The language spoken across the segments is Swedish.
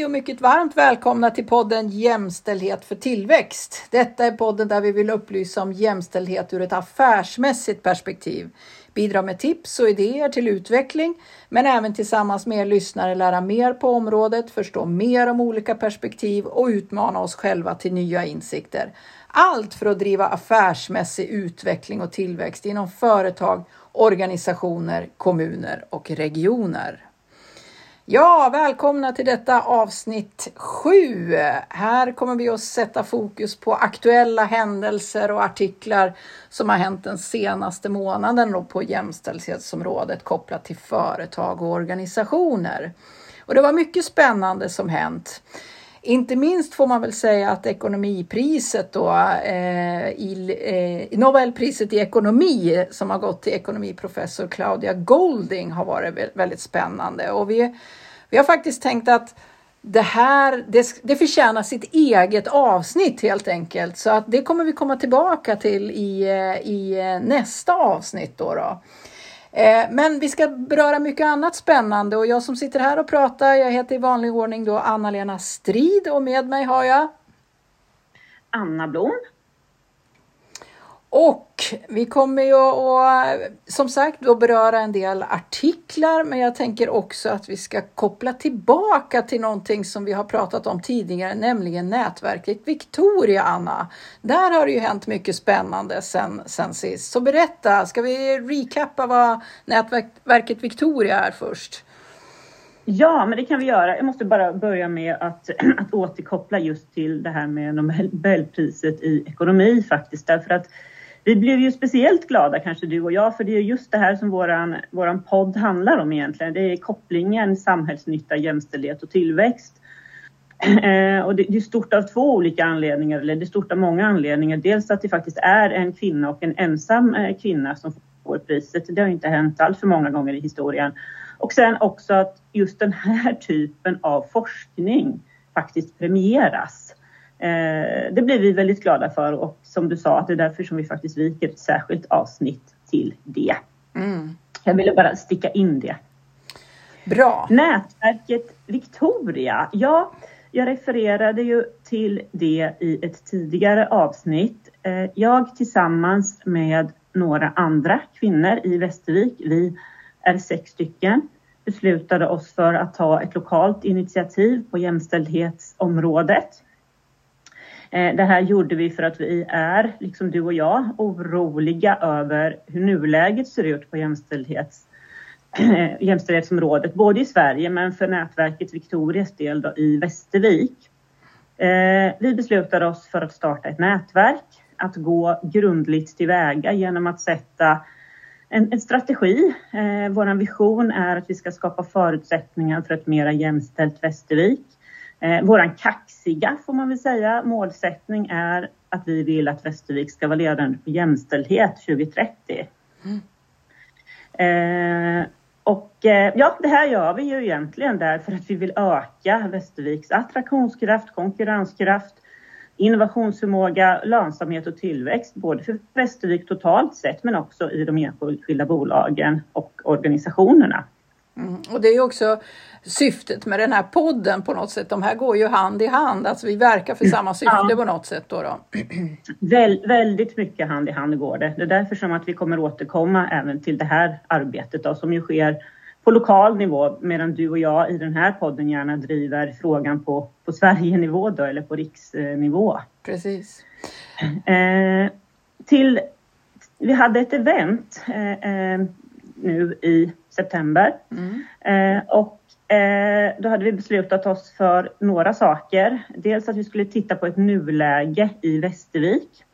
Hej och mycket varmt välkomna till podden Jämställdhet för tillväxt. Detta är podden där vi vill upplysa om jämställdhet ur ett affärsmässigt perspektiv. Bidra med tips och idéer till utveckling, men även tillsammans med er lyssnare lära mer på området, förstå mer om olika perspektiv och utmana oss själva till nya insikter. Allt för att driva affärsmässig utveckling och tillväxt inom företag, organisationer, kommuner och regioner. Ja, välkomna till detta avsnitt 7. Här kommer vi att sätta fokus på aktuella händelser och artiklar som har hänt den senaste månaden på jämställdhetsområdet kopplat till företag och organisationer. Och det var mycket spännande som hänt. Inte minst får man väl säga att ekonomipriset då, eh, i, eh, Nobelpriset i ekonomi som har gått till ekonomiprofessor Claudia Golding har varit väldigt spännande. Och vi, vi har faktiskt tänkt att det här, det, det förtjänar sitt eget avsnitt helt enkelt. Så att det kommer vi komma tillbaka till i, eh, i eh, nästa avsnitt då. då. Eh, men vi ska beröra mycket annat spännande och jag som sitter här och pratar, jag heter i vanlig ordning då Anna-Lena Strid och med mig har jag Anna Blom. Och vi kommer ju att som sagt att beröra en del artiklar, men jag tänker också att vi ska koppla tillbaka till någonting som vi har pratat om tidigare, nämligen nätverket Victoria, Anna. Där har det ju hänt mycket spännande sen, sen sist. Så berätta, ska vi recappa vad nätverket Victoria är först? Ja, men det kan vi göra. Jag måste bara börja med att, att återkoppla just till det här med Nobelpriset i ekonomi faktiskt, därför att vi blev ju speciellt glada, kanske du och jag, för det är just det här som våran, våran podd handlar om egentligen. Det är kopplingen samhällsnytta, jämställdhet och tillväxt. Eh, och det, är stort av två olika anledningar, eller det är stort av många anledningar. Dels att det faktiskt är en kvinna och en ensam eh, kvinna som får priset. Det har inte hänt allt för många gånger i historien. Och sen också att just den här typen av forskning faktiskt premieras. Eh, det blir vi väldigt glada för och som du sa, att det är därför som vi faktiskt viker ett särskilt avsnitt till det. Mm. Jag ville bara sticka in det. Bra. Nätverket Victoria. Ja, jag refererade ju till det i ett tidigare avsnitt. Eh, jag tillsammans med några andra kvinnor i Västervik, vi är sex stycken, beslutade oss för att ta ett lokalt initiativ på jämställdhetsområdet Eh, det här gjorde vi för att vi är, liksom du och jag, oroliga över hur nuläget ser ut på jämställdhets, eh, jämställdhetsområdet, både i Sverige men för nätverket Victorias del då, i Västervik. Eh, vi beslutade oss för att starta ett nätverk, att gå grundligt tillväga genom att sätta en, en strategi. Eh, Vår vision är att vi ska skapa förutsättningar för ett mera jämställt Västervik. Eh, våran kaxiga, får man väl säga, målsättning är att vi vill att Västervik ska vara ledande på jämställdhet 2030. Mm. Eh, och eh, ja, det här gör vi ju egentligen därför att vi vill öka Västerviks attraktionskraft, konkurrenskraft, innovationsförmåga, lönsamhet och tillväxt, både för Västervik totalt sett men också i de enskilda bolagen och organisationerna. Mm. Och det är ju också syftet med den här podden på något sätt. De här går ju hand i hand, alltså vi verkar för samma syfte ja. på något sätt. Då, då. Väl, väldigt mycket hand i hand går det. Det är därför som att vi kommer återkomma även till det här arbetet då, som ju sker på lokal nivå medan du och jag i den här podden gärna driver frågan på, på Sverigenivå då, eller på riksnivå. Precis. Eh, till, vi hade ett event eh, eh nu i september. Mm. Eh, och eh, då hade vi beslutat oss för några saker. Dels att vi skulle titta på ett nuläge i Västervik.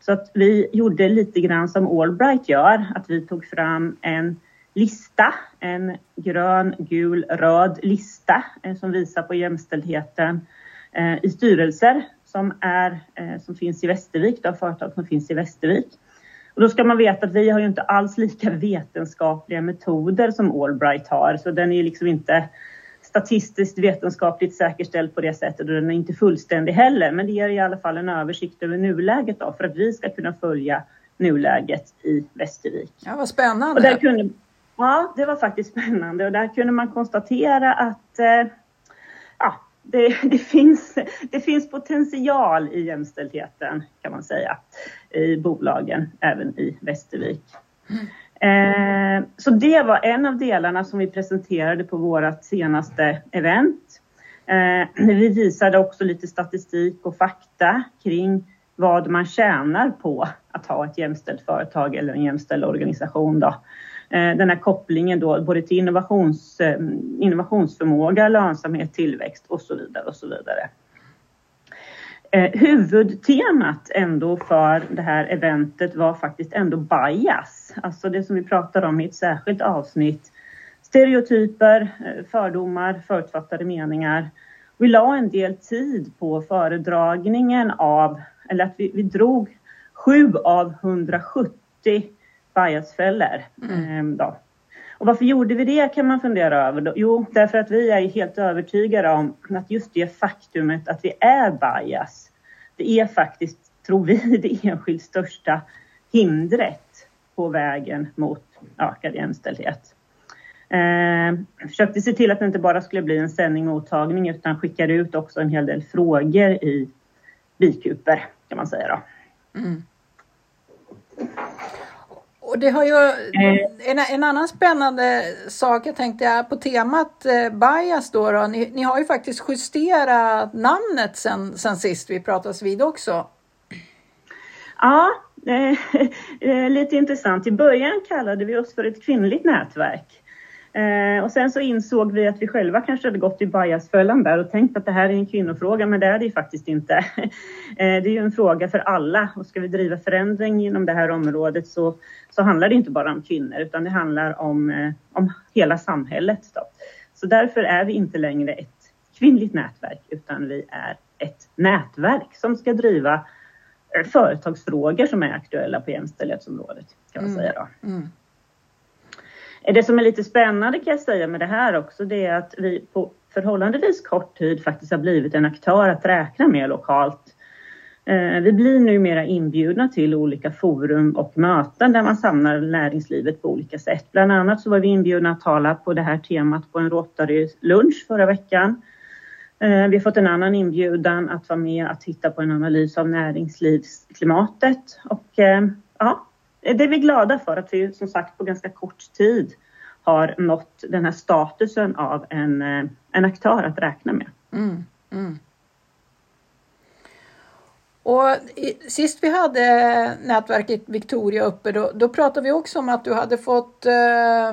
Så att vi gjorde lite grann som Allbright gör, att vi tog fram en lista, en grön, gul, röd lista eh, som visar på jämställdheten eh, i styrelser som, är, eh, som finns i Västervik, då, företag som finns i Västervik. Och då ska man veta att vi har ju inte alls lika vetenskapliga metoder som Allbright har, så den är liksom inte statistiskt vetenskapligt säkerställd på det sättet och den är inte fullständig heller. Men det ger i alla fall en översikt över nuläget då, för att vi ska kunna följa nuläget i Västervik. Ja, vad spännande! Och där kunde, ja, det var faktiskt spännande och där kunde man konstatera att eh, ja, det, det, finns, det finns potential i jämställdheten kan man säga i bolagen, även i Västervik. Mm. Eh, så det var en av delarna som vi presenterade på vårt senaste event. Eh, vi visade också lite statistik och fakta kring vad man tjänar på att ha ett jämställt företag eller en jämställd organisation. Då. Eh, den här kopplingen då både till innovations, eh, innovationsförmåga, lönsamhet, tillväxt och så vidare och så vidare. Eh, huvudtemat ändå för det här eventet var faktiskt ändå bias, alltså det som vi pratar om i ett särskilt avsnitt. Stereotyper, fördomar, förutfattade meningar. Vi la en del tid på föredragningen av, eller att vi, vi drog sju av 170 biasfällor. Mm. Eh, och varför gjorde vi det kan man fundera över. Jo, därför att vi är helt övertygade om att just det faktumet att vi är bias, det är faktiskt, tror vi, det enskilt största hindret på vägen mot ökad jämställdhet. Eh, försökte se till att det inte bara skulle bli en sändning och mottagning utan skickade ut också en hel del frågor i bikuper kan man säga då. Mm. Och det har ju eh. en, en annan spännande sak jag tänkte är på temat eh, bias då. då ni, ni, har ju faktiskt justerat namnet sen, sen sist vi pratades vid också. Ja, eh, lite intressant. I början kallade vi oss för ett kvinnligt nätverk. Eh, och sen så insåg vi att vi själva kanske hade gått i biasfällan där och tänkt att det här är en kvinnofråga, men det är det ju faktiskt inte. eh, det är ju en fråga för alla och ska vi driva förändring inom det här området så, så handlar det inte bara om kvinnor utan det handlar om, eh, om hela samhället. Då. Så därför är vi inte längre ett kvinnligt nätverk utan vi är ett nätverk som ska driva eh, företagsfrågor som är aktuella på jämställdhetsområdet kan man mm. säga. Då. Mm. Det som är lite spännande kan jag säga med det här också, det är att vi på förhållandevis kort tid faktiskt har blivit en aktör att räkna med lokalt. Eh, vi blir numera inbjudna till olika forum och möten där man samlar näringslivet på olika sätt. Bland annat så var vi inbjudna att tala på det här temat på en Rotary-lunch förra veckan. Eh, vi har fått en annan inbjudan att vara med att titta på en analys av näringslivsklimatet och eh, ja, det är vi glada för att vi som sagt på ganska kort tid har nått den här statusen av en, eh, en aktör att räkna med. Mm, mm. Och sist vi hade nätverket Victoria uppe då, då pratade vi också om att du hade fått eh,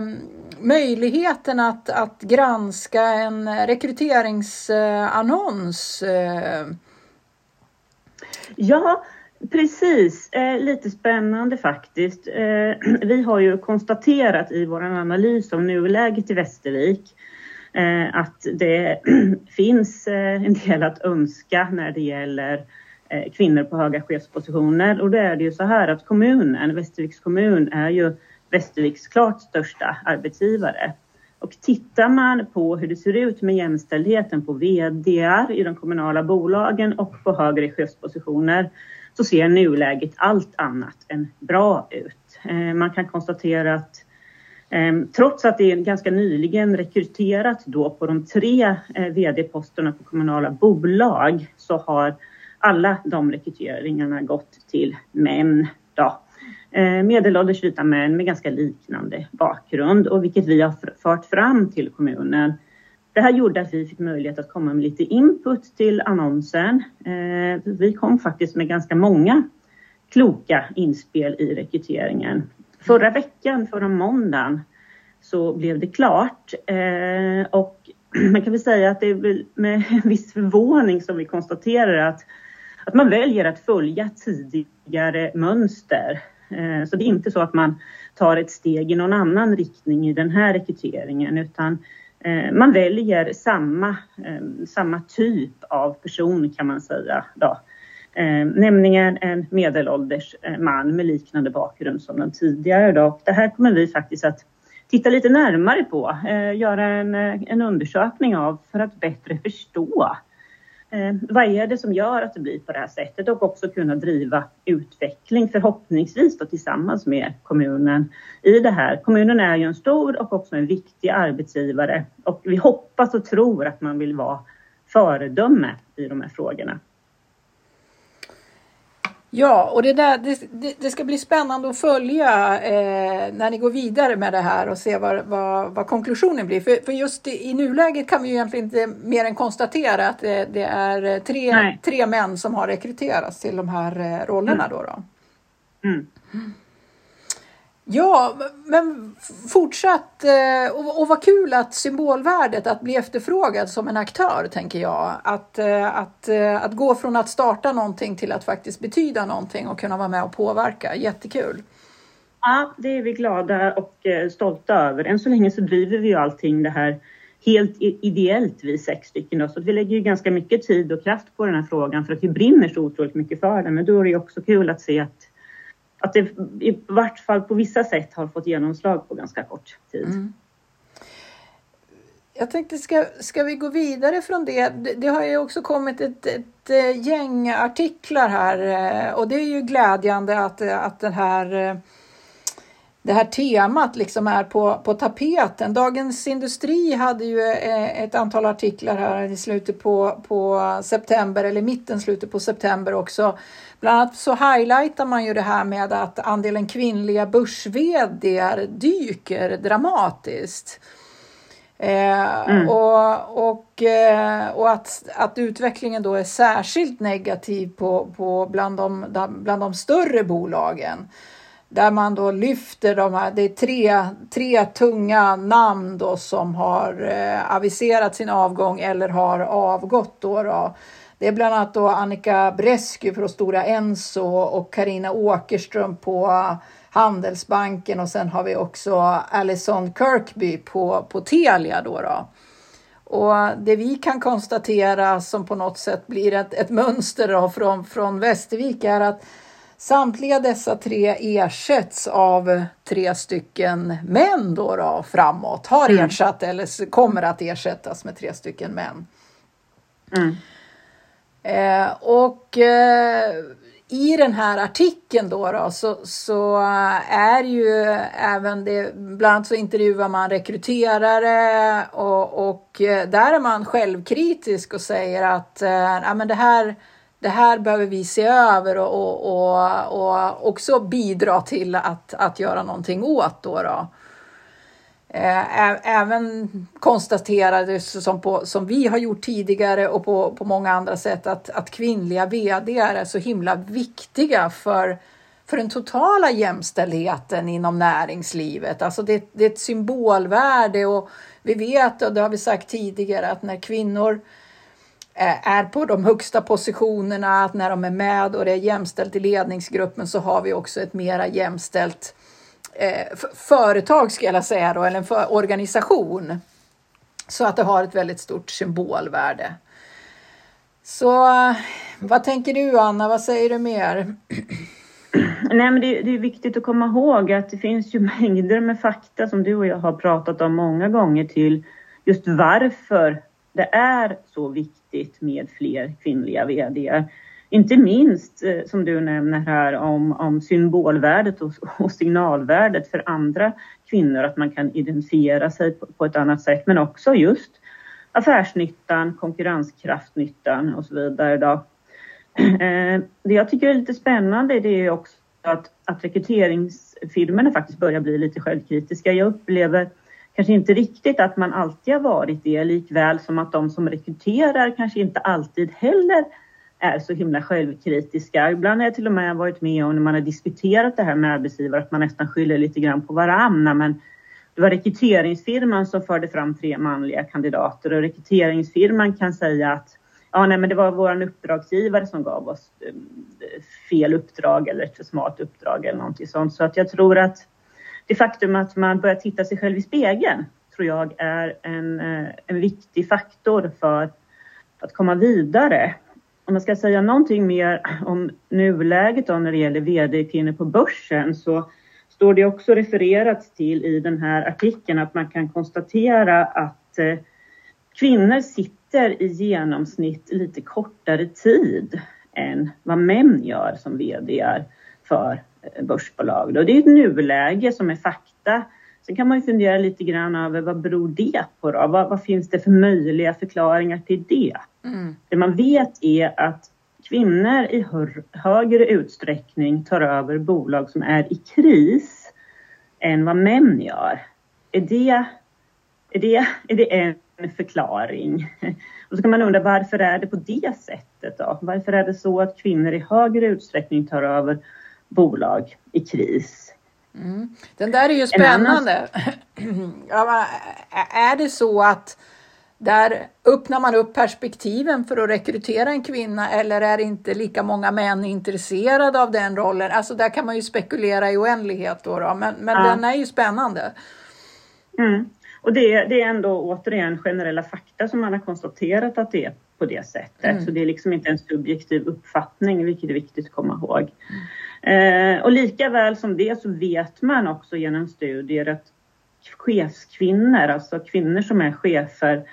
möjligheten att, att granska en rekryteringsannons. Eh. Ja, Precis, eh, lite spännande faktiskt. Eh, vi har ju konstaterat i vår analys om nuläget i Västervik eh, att det finns eh, en del att önska när det gäller eh, kvinnor på höga chefspositioner. Och då är det ju så här att kommunen, Västerviks kommun, är ju Västerviks klart största arbetsgivare. Och tittar man på hur det ser ut med jämställdheten på VD i de kommunala bolagen och på högre chefspositioner så ser nuläget allt annat än bra ut. Eh, man kan konstatera att eh, trots att det är ganska nyligen rekryterat då på de tre eh, VD-posterna på kommunala bolag så har alla de rekryteringarna gått till män. Då. Medelålders vita män med ganska liknande bakgrund och vilket vi har fört fram till kommunen det här gjorde att vi fick möjlighet att komma med lite input till annonsen. Eh, vi kom faktiskt med ganska många kloka inspel i rekryteringen. Förra veckan, förra måndagen, så blev det klart eh, och man kan väl säga att det är med en viss förvåning som vi konstaterar att, att man väljer att följa tidigare mönster. Eh, så det är inte så att man tar ett steg i någon annan riktning i den här rekryteringen utan Eh, man väljer samma, eh, samma typ av person kan man säga. Då. Eh, nämligen en medelålders man med liknande bakgrund som den tidigare. Då. Det här kommer vi faktiskt att titta lite närmare på, göra en, en undersökning av för att bättre förstå Eh, vad är det som gör att det blir på det här sättet och också kunna driva utveckling förhoppningsvis då, tillsammans med kommunen i det här. Kommunen är ju en stor och också en viktig arbetsgivare och vi hoppas och tror att man vill vara föredöme i de här frågorna. Ja, och det, där, det, det, ska bli spännande att följa eh, när ni går vidare med det här och se vad, vad, vad konklusionen blir. För, för just i, i nuläget kan vi ju egentligen inte mer än konstatera att det, det är tre, tre män som har rekryterats till de här eh, rollerna. Mm. Då, då. Mm. Ja, men fortsatt eh, och, och vad kul att symbolvärdet att bli efterfrågad som en aktör tänker jag. Att, eh, att, eh, att gå från att starta någonting till att faktiskt betyda någonting och kunna vara med och påverka. Jättekul! Ja, det är vi glada och stolta över. Än så länge så driver vi ju allting det här helt ideellt vi sex stycken. Då. Så vi lägger ju ganska mycket tid och kraft på den här frågan för att vi brinner så otroligt mycket för den. Men då är det ju också kul att se att att det i vart fall på vissa sätt har fått genomslag på ganska kort tid. Mm. Jag tänkte, ska, ska vi gå vidare från det? Det, det har ju också kommit ett, ett, gäng artiklar här eh, och det är ju glädjande att, att den här eh, det här temat liksom är på, på tapeten. Dagens Industri hade ju eh, ett antal artiklar här i slutet på, på september eller mitten slutet på september också. Bland annat så highlightar man ju det här med att andelen kvinnliga börs dyker dramatiskt. Eh, mm. och och, eh, och att, att utvecklingen då är särskilt negativ på, på bland, de, bland de större bolagen. Där man då lyfter de här, det är tre, tre tunga namn då som har eh, aviserat sin avgång eller har avgått. Då, då. Det är bland annat då Annika Bresky på Stora Enso och Karina Åkerström på Handelsbanken och sen har vi också Alison Kirkby på, på Telia. Då, då. Och det vi kan konstatera som på något sätt blir ett, ett mönster då från, från Västervik är att Samtliga dessa tre ersätts av tre stycken män då, då framåt. Har mm. ersatt eller kommer att ersättas med tre stycken män. Mm. Eh, och eh, i den här artikeln då, då så, så, är ju även det, bland annat så intervjuar man rekryterare och, och eh, där är man självkritisk och säger att eh, ja, men det här det här behöver vi se över och, och, och, och också bidra till att, att göra någonting åt. Då, då. Eh, även konstaterades som, på, som vi har gjort tidigare och på, på många andra sätt att, att kvinnliga vd är så himla viktiga för, för den totala jämställdheten inom näringslivet. Alltså det, det är ett symbolvärde och vi vet, och det har vi sagt tidigare, att när kvinnor Eh, Eh, är på de högsta positionerna, att när de är med och det är jämställt i ledningsgruppen så har vi också ett mera jämställt eh, företag, ska jag säga då, eller en för, organisation. Så att det har ett väldigt stort symbolvärde. Så vad tänker du Anna, vad säger du mer? Nej, men det, det, är viktigt att komma ihåg att det finns ju mängder med fakta som du och jag har pratat om många gånger till just varför det är så viktigt med fler kvinnliga VD. Inte minst eh, som du nämner här om, om symbolvärdet och, och, signalvärdet för andra kvinnor, att man kan identifiera sig på, på ett annat sätt, men också just affärsnyttan, konkurrenskraftnyttan och så vidare. Då. Eh, det jag tycker är lite spännande det är också att, att rekryteringsfirmorna faktiskt börjar bli lite självkritiska. Jag upplever kanske inte riktigt att man alltid har varit det, likväl som att de som rekryterar kanske inte alltid heller är så himla självkritiska. Ibland har jag till och med varit med om när man har diskuterat det här med arbetsgivare att man nästan skyller lite grann på varandra. Men det var rekryteringsfirman som förde fram tre manliga kandidater och rekryteringsfirman kan säga att ja, nej, men det var vår uppdragsgivare som gav oss eh, fel uppdrag eller ett för smart uppdrag eller någonting sånt. Så att jag tror att det faktum att man börjar titta sig själv i spegeln tror jag är en, eh, en viktig faktor för att komma vidare. Om man ska säga någonting mer om nuläget då när det gäller vd-kvinnor på börsen så står det också refererat till i den här artikeln att man kan konstatera att eh, kvinnor sitter i genomsnitt lite kortare tid än vad män gör som vd för börsbolag. Då. Det är ett nuläge som är fakta. Sen kan man ju fundera lite grann över vad beror det på då? Vad, vad finns det för möjliga förklaringar till det? Mm. Det man vet är att kvinnor i högre utsträckning tar över bolag som är i kris än vad män gör. Är det, är det, är det en förklaring? Och så kan man undra varför är det på det sättet då? Varför är det så att kvinnor i högre utsträckning tar över bolag i kris? Mm. Den där är ju spännande. ja, är det så att där öppnar man upp perspektiven för att rekrytera en kvinna eller är inte lika många män intresserade av den rollen? Alltså där kan man ju spekulera i oändlighet då, då. men, men ja. den är ju spännande. Mm. Och det, det, är ändå återigen generella fakta som man har konstaterat att det är på det sättet. Mm. Så det är liksom inte en subjektiv uppfattning, vilket är viktigt att komma ihåg. Eh, och lika väl som det så vet man också genom studier att chefskvinnor, alltså kvinnor som är chefer,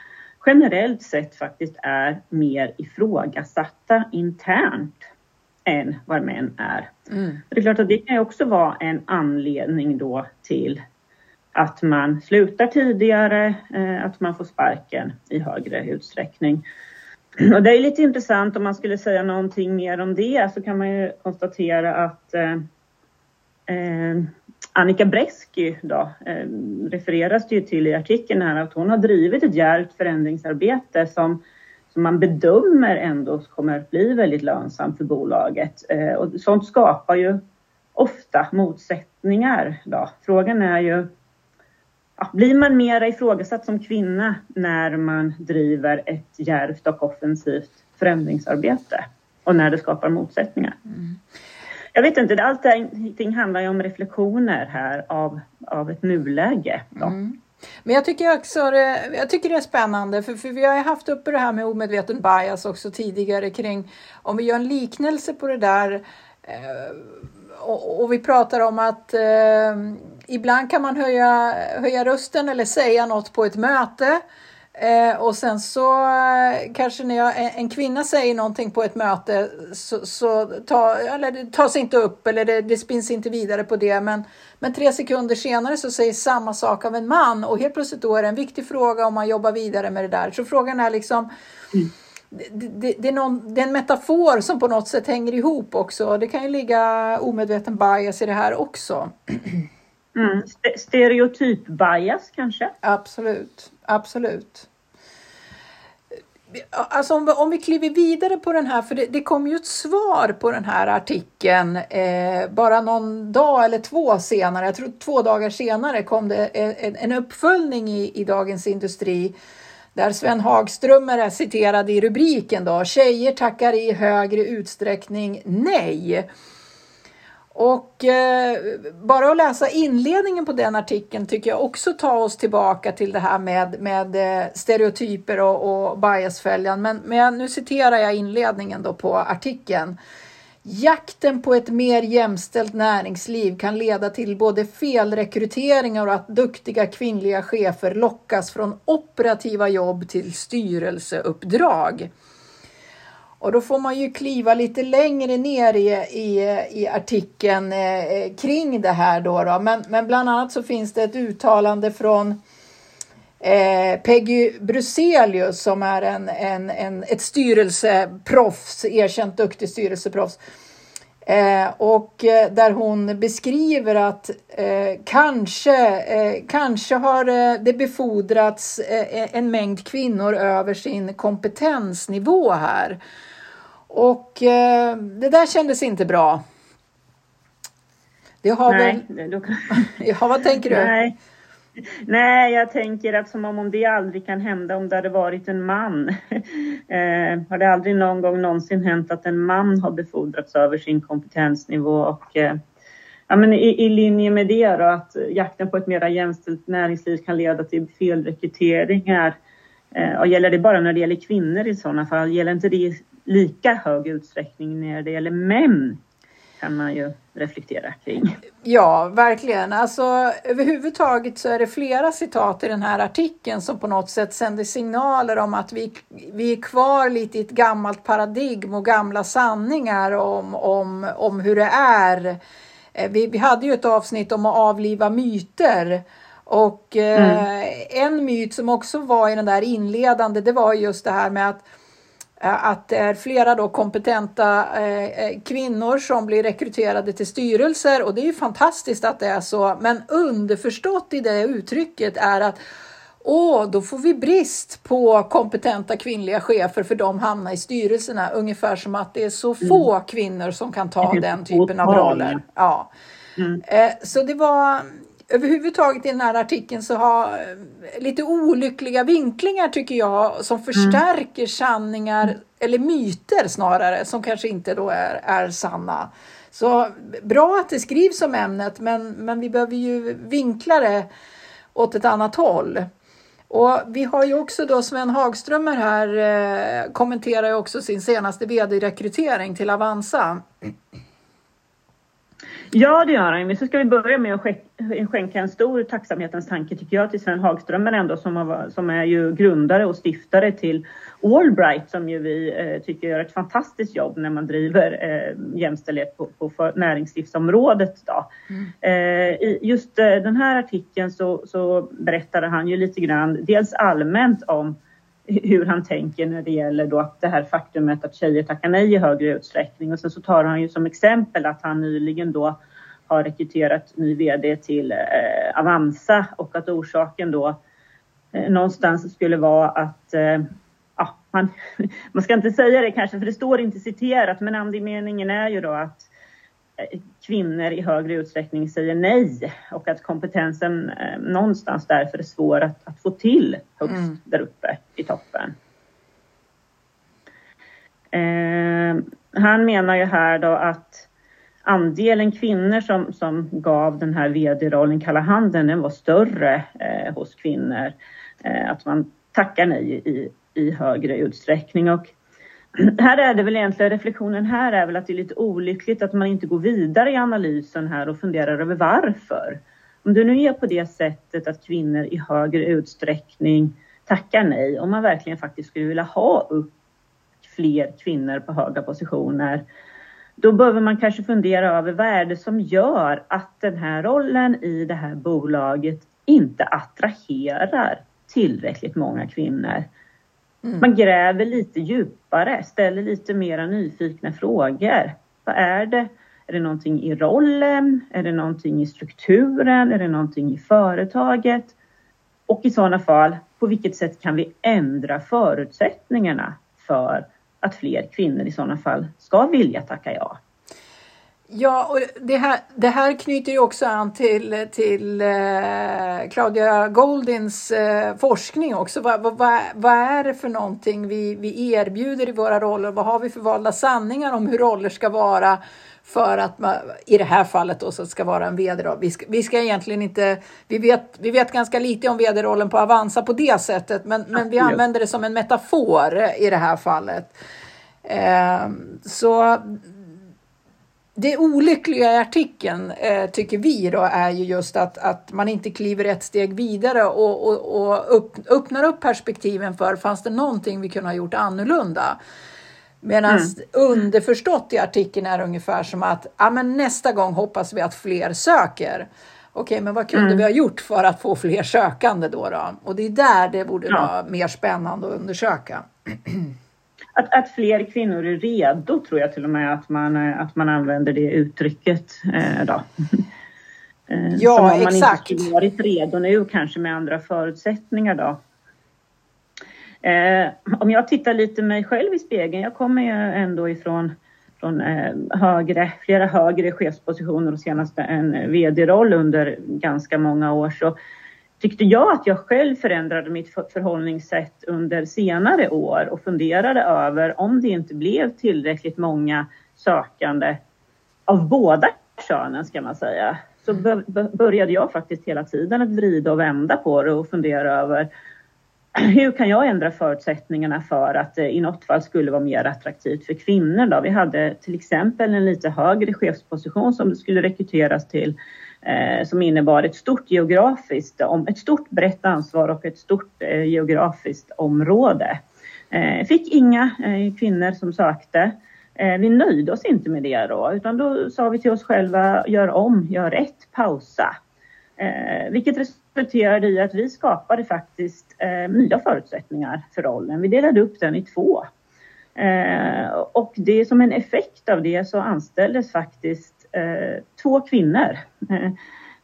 generellt sett faktiskt är mer ifrågasatta internt än vad män är. Mm. Det är klart att det kan också vara en anledning då till att man slutar tidigare, eh, att man får sparken i högre utsträckning. Och det är lite intressant om man skulle säga någonting mer om det så kan man ju konstatera att eh, eh Annika Bresky då, eh, refereras det ju till i artikeln här att hon har drivit ett djärvt förändringsarbete som, som man bedömer ändå kommer att bli väldigt lönsamt för bolaget. Eh, och sånt skapar ju ofta motsättningar. Då. Frågan är ju ja, blir man mera ifrågasatt som kvinna när man driver ett djärvt och offensivt förändringsarbete och när det skapar motsättningar? Mm. Jag vet inte, allting handlar ju om reflektioner här av, av ett nuläge. Mm. Men jag tycker också det, jag tycker det är spännande för, för vi har haft uppe det här med omedveten bias också tidigare kring om vi gör en liknelse på det där eh, och, och, vi pratar om att eh, ibland kan man höja, höja rösten eller säga något på ett möte Eh, och sen så eh, kanske när jag, en kvinna säger någonting på ett möte så, så ta, eller det tas inte upp eller det, det spins inte vidare på det. Men, men tre sekunder senare så säger samma sak av en man och helt plötsligt då är det en viktig fråga om man jobbar vidare med det där. Så frågan är liksom mm det, det, det, är någon, det är en metafor som på något sätt hänger ihop också. Det kan ju ligga omedveten bias i det här också. Mm. Stereotyp bias kanske? Absolut, absolut. Alltså om, vi, om vi kliver vidare på den här, för det, det kom ju ett svar på den här artikeln eh, bara någon dag eller två senare, jag tror två dagar senare kom det en, en uppföljning i, i Dagens Industri där Sven Hagström är citerad i rubriken då, tjejer tackar i högre utsträckning nej. Och eh, bara att läsa inledningen på den artikeln tycker jag också tar oss tillbaka till det här med, med eh, stereotyper och, och biasfällan. Men, men nu citerar jag inledningen då på artikeln. Jakten på ett mer jämställt näringsliv kan leda till både felrekryteringar och att duktiga kvinnliga chefer lockas från operativa jobb till styrelseuppdrag. Och då får man ju kliva lite längre ner i, i, i artikeln eh, kring det här då. då. Men, men bland annat så finns det ett uttalande från eh, Peggy Bruselius som är en, en, en, ett styrelseproffs, erkänt duktig styrelseproffs. Eh, och eh, där hon beskriver att eh, kanske, eh, kanske har eh, det befordrats en mängd kvinnor över sin kompetensnivå här. Och det där kändes inte bra. Det har Nej, väl... då... ja, vad tänker du? Nej. Nej, jag tänker att som om det aldrig kan hända om det hade varit en man. eh, har det aldrig någon gång någonsin hänt att en man har befordrats över sin kompetensnivå och eh, ja, men i, i, linje med det då, att jakten på ett mer jämställt näringsliv kan leda till felrekryteringar. Eh, och gäller det bara när det gäller kvinnor i sådana fall? Gäller inte det i lika hög utsträckning när det gäller män kan man ju reflektera kring. Ja, verkligen. Alltså, överhuvudtaget så är det flera citat i den här artikeln som på något sätt sänder signaler om att vi, vi är kvar lite i ett gammalt paradigm och gamla sanningar om, om, om hur det är. Eh, vi, vi hade ju ett avsnitt om att avliva myter och eh, mm. en myt som också var i den där inledande det var just det här med att Eh, att det är flera då kompetenta eh, kvinnor som blir rekryterade till styrelser och det är ju fantastiskt att det är så. Men underförstått i det uttrycket är att Åh, då får vi brist på kompetenta kvinnliga chefer för de hamnar i styrelserna. Ungefär som att det är så mm. få kvinnor som kan ta den typen av roller. Ja. Mm. Eh, så det var överhuvudtaget i den här artikeln så har eh, lite olyckliga vinklingar tycker jag som mm. förstärker mm. sanningar eller myter snarare som kanske inte då är, är sanna. Så bra att det skrivs om ämnet men, men vi behöver ju vinkla det åt ett annat håll. Och vi har ju också då Sven Hagströmer här eh, kommenterar ju också sin senaste vd-rekrytering till Avanza. Ja, det gör han. Men så ska vi börja med att skänka en stor tacksamhetens tanke tycker jag till Sven Hagström ändå som, har, som är ju grundare och stiftare till Allbright som ju vi eh, tycker gör ett fantastiskt jobb när man driver eh, jämställdhet på, på näringslivsområdet. Då. Mm. Eh, I just eh, den här artikeln så, så berättade han ju lite grann, dels allmänt om hur han tänker när det gäller då det här faktumet att tjejer tackar nej i högre utsträckning. Och sen så tar han ju som exempel att han nyligen då har rekryterat ny VD till eh, Avanza och att orsaken då eh, någonstans skulle vara att eh, ja, man, man ska inte säga det kanske för det står inte citerat men andemeningen är ju då att Eh, kvinnor i högre utsträckning säger nej och att kompetensen eh, någonstans därför är svår att, att få till högst mm. där uppe i toppen. Eh, han menar ju här då att andelen kvinnor som, som gav den här vd-rollen kalla handen den var större eh, hos kvinnor. Eh, att man tackar nej i, i högre utsträckning och här är det väl egentligen, reflektionen här är väl att det är lite olyckligt att man inte går vidare i analysen här och funderar över varför. Om det nu är på det sättet att kvinnor i högre utsträckning tackar nej, om man verkligen faktiskt skulle vilja ha upp fler kvinnor på höga positioner, då behöver man kanske fundera över vad är det som gör att den här rollen i det här bolaget inte attraherar tillräckligt många kvinnor. Mm. Man gräver lite djupare, ställer lite mera nyfikna frågor. Vad är det? Är det någonting i rollen? Är det någonting i strukturen? Är det någonting i företaget? Och i sådana fall, på vilket sätt kan vi ändra förutsättningarna för att fler kvinnor i sådana fall ska vilja tacka ja? Ja, och det här, det här knyter ju också an till, till eh, Claudia Goldins eh, forskning också. Vad, vad, vad är det för någonting vi, vi erbjuder i våra roller? Vad har vi för valda sanningar om hur roller ska vara för att man, i det här fallet då, så ska vara en vd. Vi ska, vi ska egentligen inte, vi vet, vi vet ganska lite om vd-rollen på Avanza på det sättet, men, men vi använder det som en metafor i det här fallet. Eh, så det olyckliga i artikeln eh, tycker vi då är ju just att, att man inte kliver ett steg vidare och, och, och upp, öppnar upp perspektiven för fanns det någonting vi kunde ha gjort annorlunda. Medan mm. underförstått i artikeln är ungefär som att ja, men nästa gång hoppas vi att fler söker. Okej, men vad kunde mm. vi ha gjort för att få fler sökande då? då? Och det är där det borde ja. vara mer spännande att undersöka. att, att fler kvinnor är redo tror jag till och med att man, eh, att man använder det uttrycket. Eh, då. Eh, ja, Som om man exakt. inte varit redo nu kanske med andra förutsättningar då. Eh, om jag tittar lite mig själv i spegeln, jag kommer ju ändå ifrån från eh, högre, flera högre chefspositioner och senast en vd-roll under ganska många år så tyckte jag att jag själv förändrade mitt förhållningssätt under senare år och funderade över om det inte blev tillräckligt många sökande av båda könen ska man säga. Så började jag faktiskt hela tiden att vrida och vända på det och fundera över hur kan jag ändra förutsättningarna för att det i något fall skulle vara mer attraktivt för kvinnor? Då? Vi hade till exempel en lite högre chefsposition som det skulle rekryteras till Eh, som innebar ett stort geografiskt, ett stort brett ansvar och ett stort eh, geografiskt område. Eh, fick inga kvinnor som sökte. Vi nöjde oss inte med det då, utan då sa vi till oss själva, gör om, gör rätt, pausa. Eh, vilket resulterade i att vi skapade faktiskt nya förutsättningar för rollen. Vi delade upp den i två. Eh, och det som en effekt av det så anställdes faktiskt eh, två kvinnor.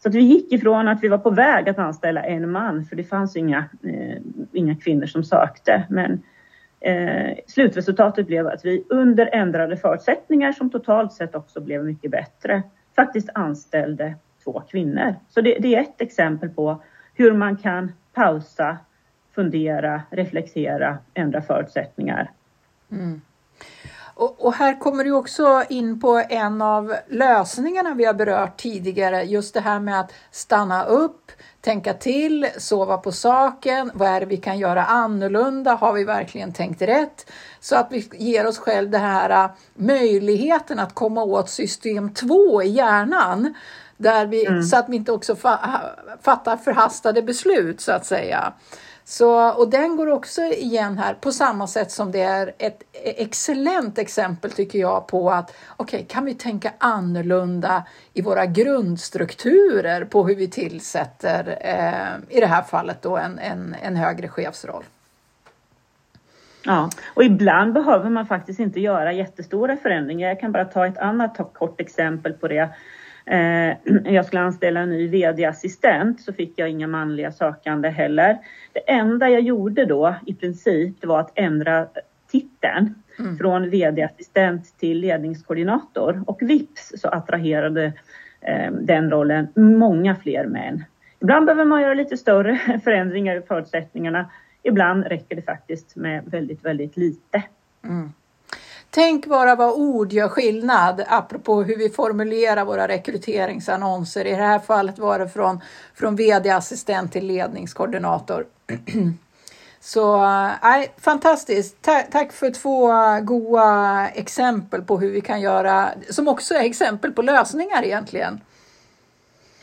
Så att vi gick ifrån att vi var på väg att anställa en man, för det fanns inga, eh, inga kvinnor som sökte. Men eh, slutresultatet blev att vi under ändrade förutsättningar som totalt sett också blev mycket bättre, faktiskt anställde två kvinnor. Så det, det är ett exempel på hur man kan pausa, fundera, reflektera, ändra förutsättningar. Mm. Och, och, här kommer du också in på en av lösningarna vi har berört tidigare, just det här med att stanna upp, tänka till, sova på saken. Vad är det vi kan göra annorlunda? Har vi verkligen tänkt rätt? Så att vi ger oss själv den här äh, möjligheten att komma åt system 2 i hjärnan. Där vi, mm. Så att vi inte också fa fattar förhastade beslut så att säga. Så, och den går också igen här på samma sätt som det är ett excellent exempel tycker jag på att okej, okay, kan vi tänka annorlunda i våra grundstrukturer på hur vi tillsätter, eh, i det här fallet då en, en, en högre chefsroll. Ja, och ibland behöver man faktiskt inte göra jättestora förändringar. Jag kan bara ta ett annat kort exempel på det. Eh, jag skulle anställa en ny VD-assistent så fick jag inga manliga sökande heller. Det enda jag gjorde då i princip det var att ändra titeln mm. från VD-assistent till ledningskoordinator och vips så attraherade eh, den rollen många fler män. Ibland behöver man göra lite större förändringar i förutsättningarna. Ibland räcker det faktiskt med väldigt, väldigt lite. Mm. Tänk bara vad ord gör skillnad apropå hur vi formulerar våra rekryteringsannonser. I det här fallet var det från, från vd-assistent till ledningskoordinator. Så äh, fantastiskt. Ta tack för två goda exempel på hur vi kan göra, som också är exempel på lösningar egentligen.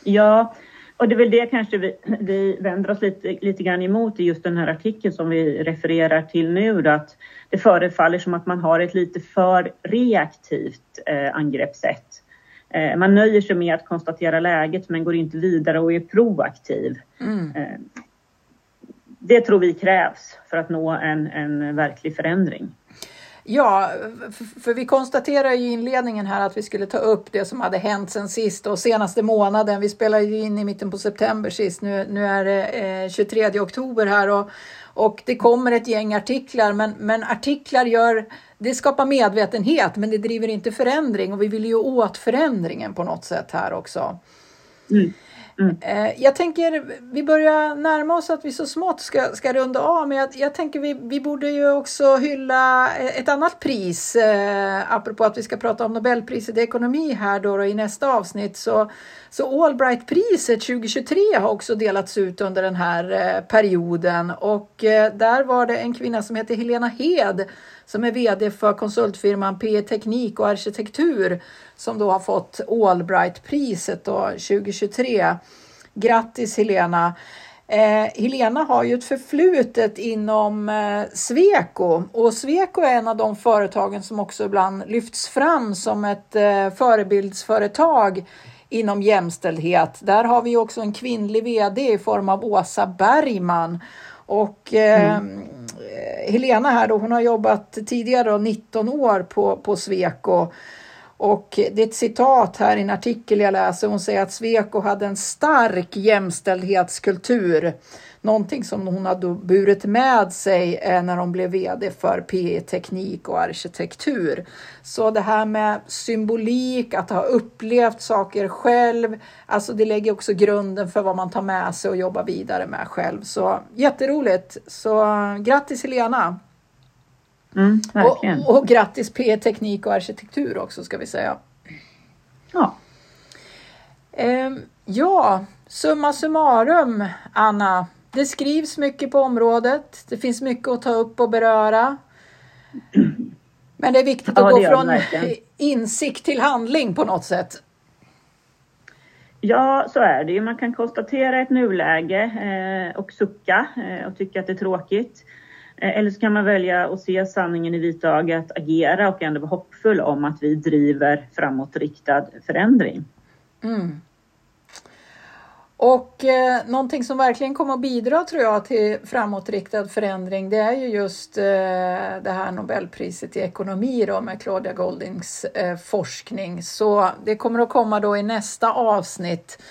Ja, och det är väl det kanske vi, vi vänder oss lite, lite grann emot i just den här artikeln som vi refererar till nu. Då, att det förefaller som att man har ett lite för reaktivt eh, angreppssätt. Eh, man nöjer sig med att konstatera läget men går inte vidare och är proaktiv. Mm. Eh, det tror vi krävs för att nå en, en verklig förändring. Ja, för vi konstaterar i inledningen här att vi skulle ta upp det som hade hänt sen sist och senaste månaden. Vi spelade ju in i mitten på september sist. Nu, nu är det eh, 23 oktober här och, och det kommer ett gäng artiklar. Men, men artiklar gör, det skapar medvetenhet men det driver inte förändring och vi vill ju åt förändringen på något sätt här också. Mm. Mm. Eh, jag tänker, vi börjar närma oss att vi så smått ska, ska runda av, men jag, jag tänker vi, vi borde ju också hylla eh, ett annat pris, eh, apropå att vi ska prata om Nobelpriset i ekonomi här då, då i nästa avsnitt. Så, så Allbright-priset 2023 har också delats ut under den här eh, perioden och eh, där var det en kvinna som heter Helena Hed som är VD för konsultfirman PE Teknik och Arkitektur som då har fått Allbright-priset 2023. Grattis Helena! Eh, Helena har ju ett förflutet inom eh, Sweco och Sweco är en av de företagen som också ibland lyfts fram som ett eh, förebildsföretag inom jämställdhet. Där har vi också en kvinnlig VD i form av Åsa Bergman. Och eh, mm. Eh, Helena här då, hon har jobbat tidigare då 19 år på, på Sweco och det är ett citat här i en artikel jag läser. Hon säger att Sweco hade en stark jämställdhetskultur. Någonting som hon hade burit med sig eh, när hon blev VD för PE Teknik och arkitektur. Så det här med symbolik, att ha upplevt saker själv, alltså det lägger också grunden för vad man tar med sig och jobbar vidare med själv. Så jätteroligt! Så grattis Helena! Mm, och, och grattis P Teknik och arkitektur också ska vi säga. Ja. Ehm, ja, summa summarum Anna. Det skrivs mycket på området. Det finns mycket att ta upp och beröra. Men det är viktigt att ja, gå från insikt till handling på något sätt. Ja, så är det ju. Man kan konstatera ett nuläge eh, och sucka eh, och tycka att det är tråkigt. Eh, eller så kan man välja att se sanningen i vitögat, agera och ändå vara hoppfull om att vi driver framåtriktad förändring. Mm. Och eh, någonting som verkligen kommer att bidra tror jag till framåtriktad förändring det är ju just eh, det här Nobelpriset i ekonomi då med Claudia Goldings eh, forskning. Så det kommer att komma då i nästa avsnitt.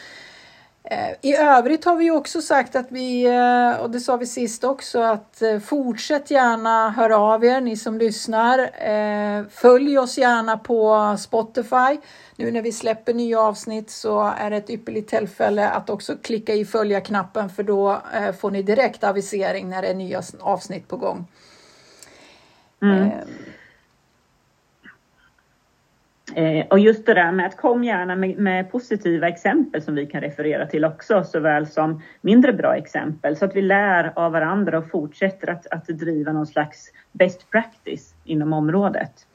Eh, I övrigt har vi också sagt att vi, eh, och det sa vi sist också, att eh, fortsätt gärna höra av er, ni som lyssnar. Följ oss gärna på Spotify. Nu när vi släpper nya avsnitt så är det ett ypperligt tillfälle att också klicka i följa-knappen för då får ni direkt avisering när det är nya avsnitt på gång. Mm. Eh, och just det där med att kom gärna med, med, positiva exempel som vi kan referera till också, såväl som mindre bra exempel, så att vi lär av varandra och fortsätter att, att driva någon slags best practice inom området.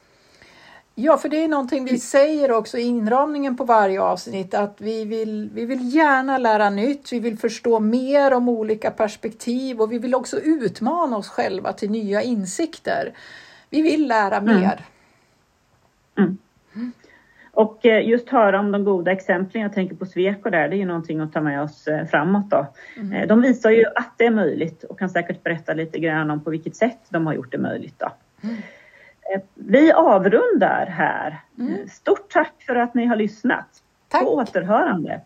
Ja, för det är någonting vi säger också i inramningen på varje avsnitt att vi vill, vi vill gärna lära nytt, vi vill förstå mer om olika perspektiv och vi vill också utmana oss själva till nya insikter. Vi vill lära mm. mer. Mm. Och eh, just höra om de goda exemplen, jag tänker på Sweco där, det är ju någonting att ta med oss eh, framåt då. Mm. Eh, de visar ju att det är möjligt och kan säkert berätta lite grann om på vilket sätt de har gjort det möjligt då. Mm. Vi avrundar här. Mm. Stort tack för att ni har lyssnat. Tack. På återhörande.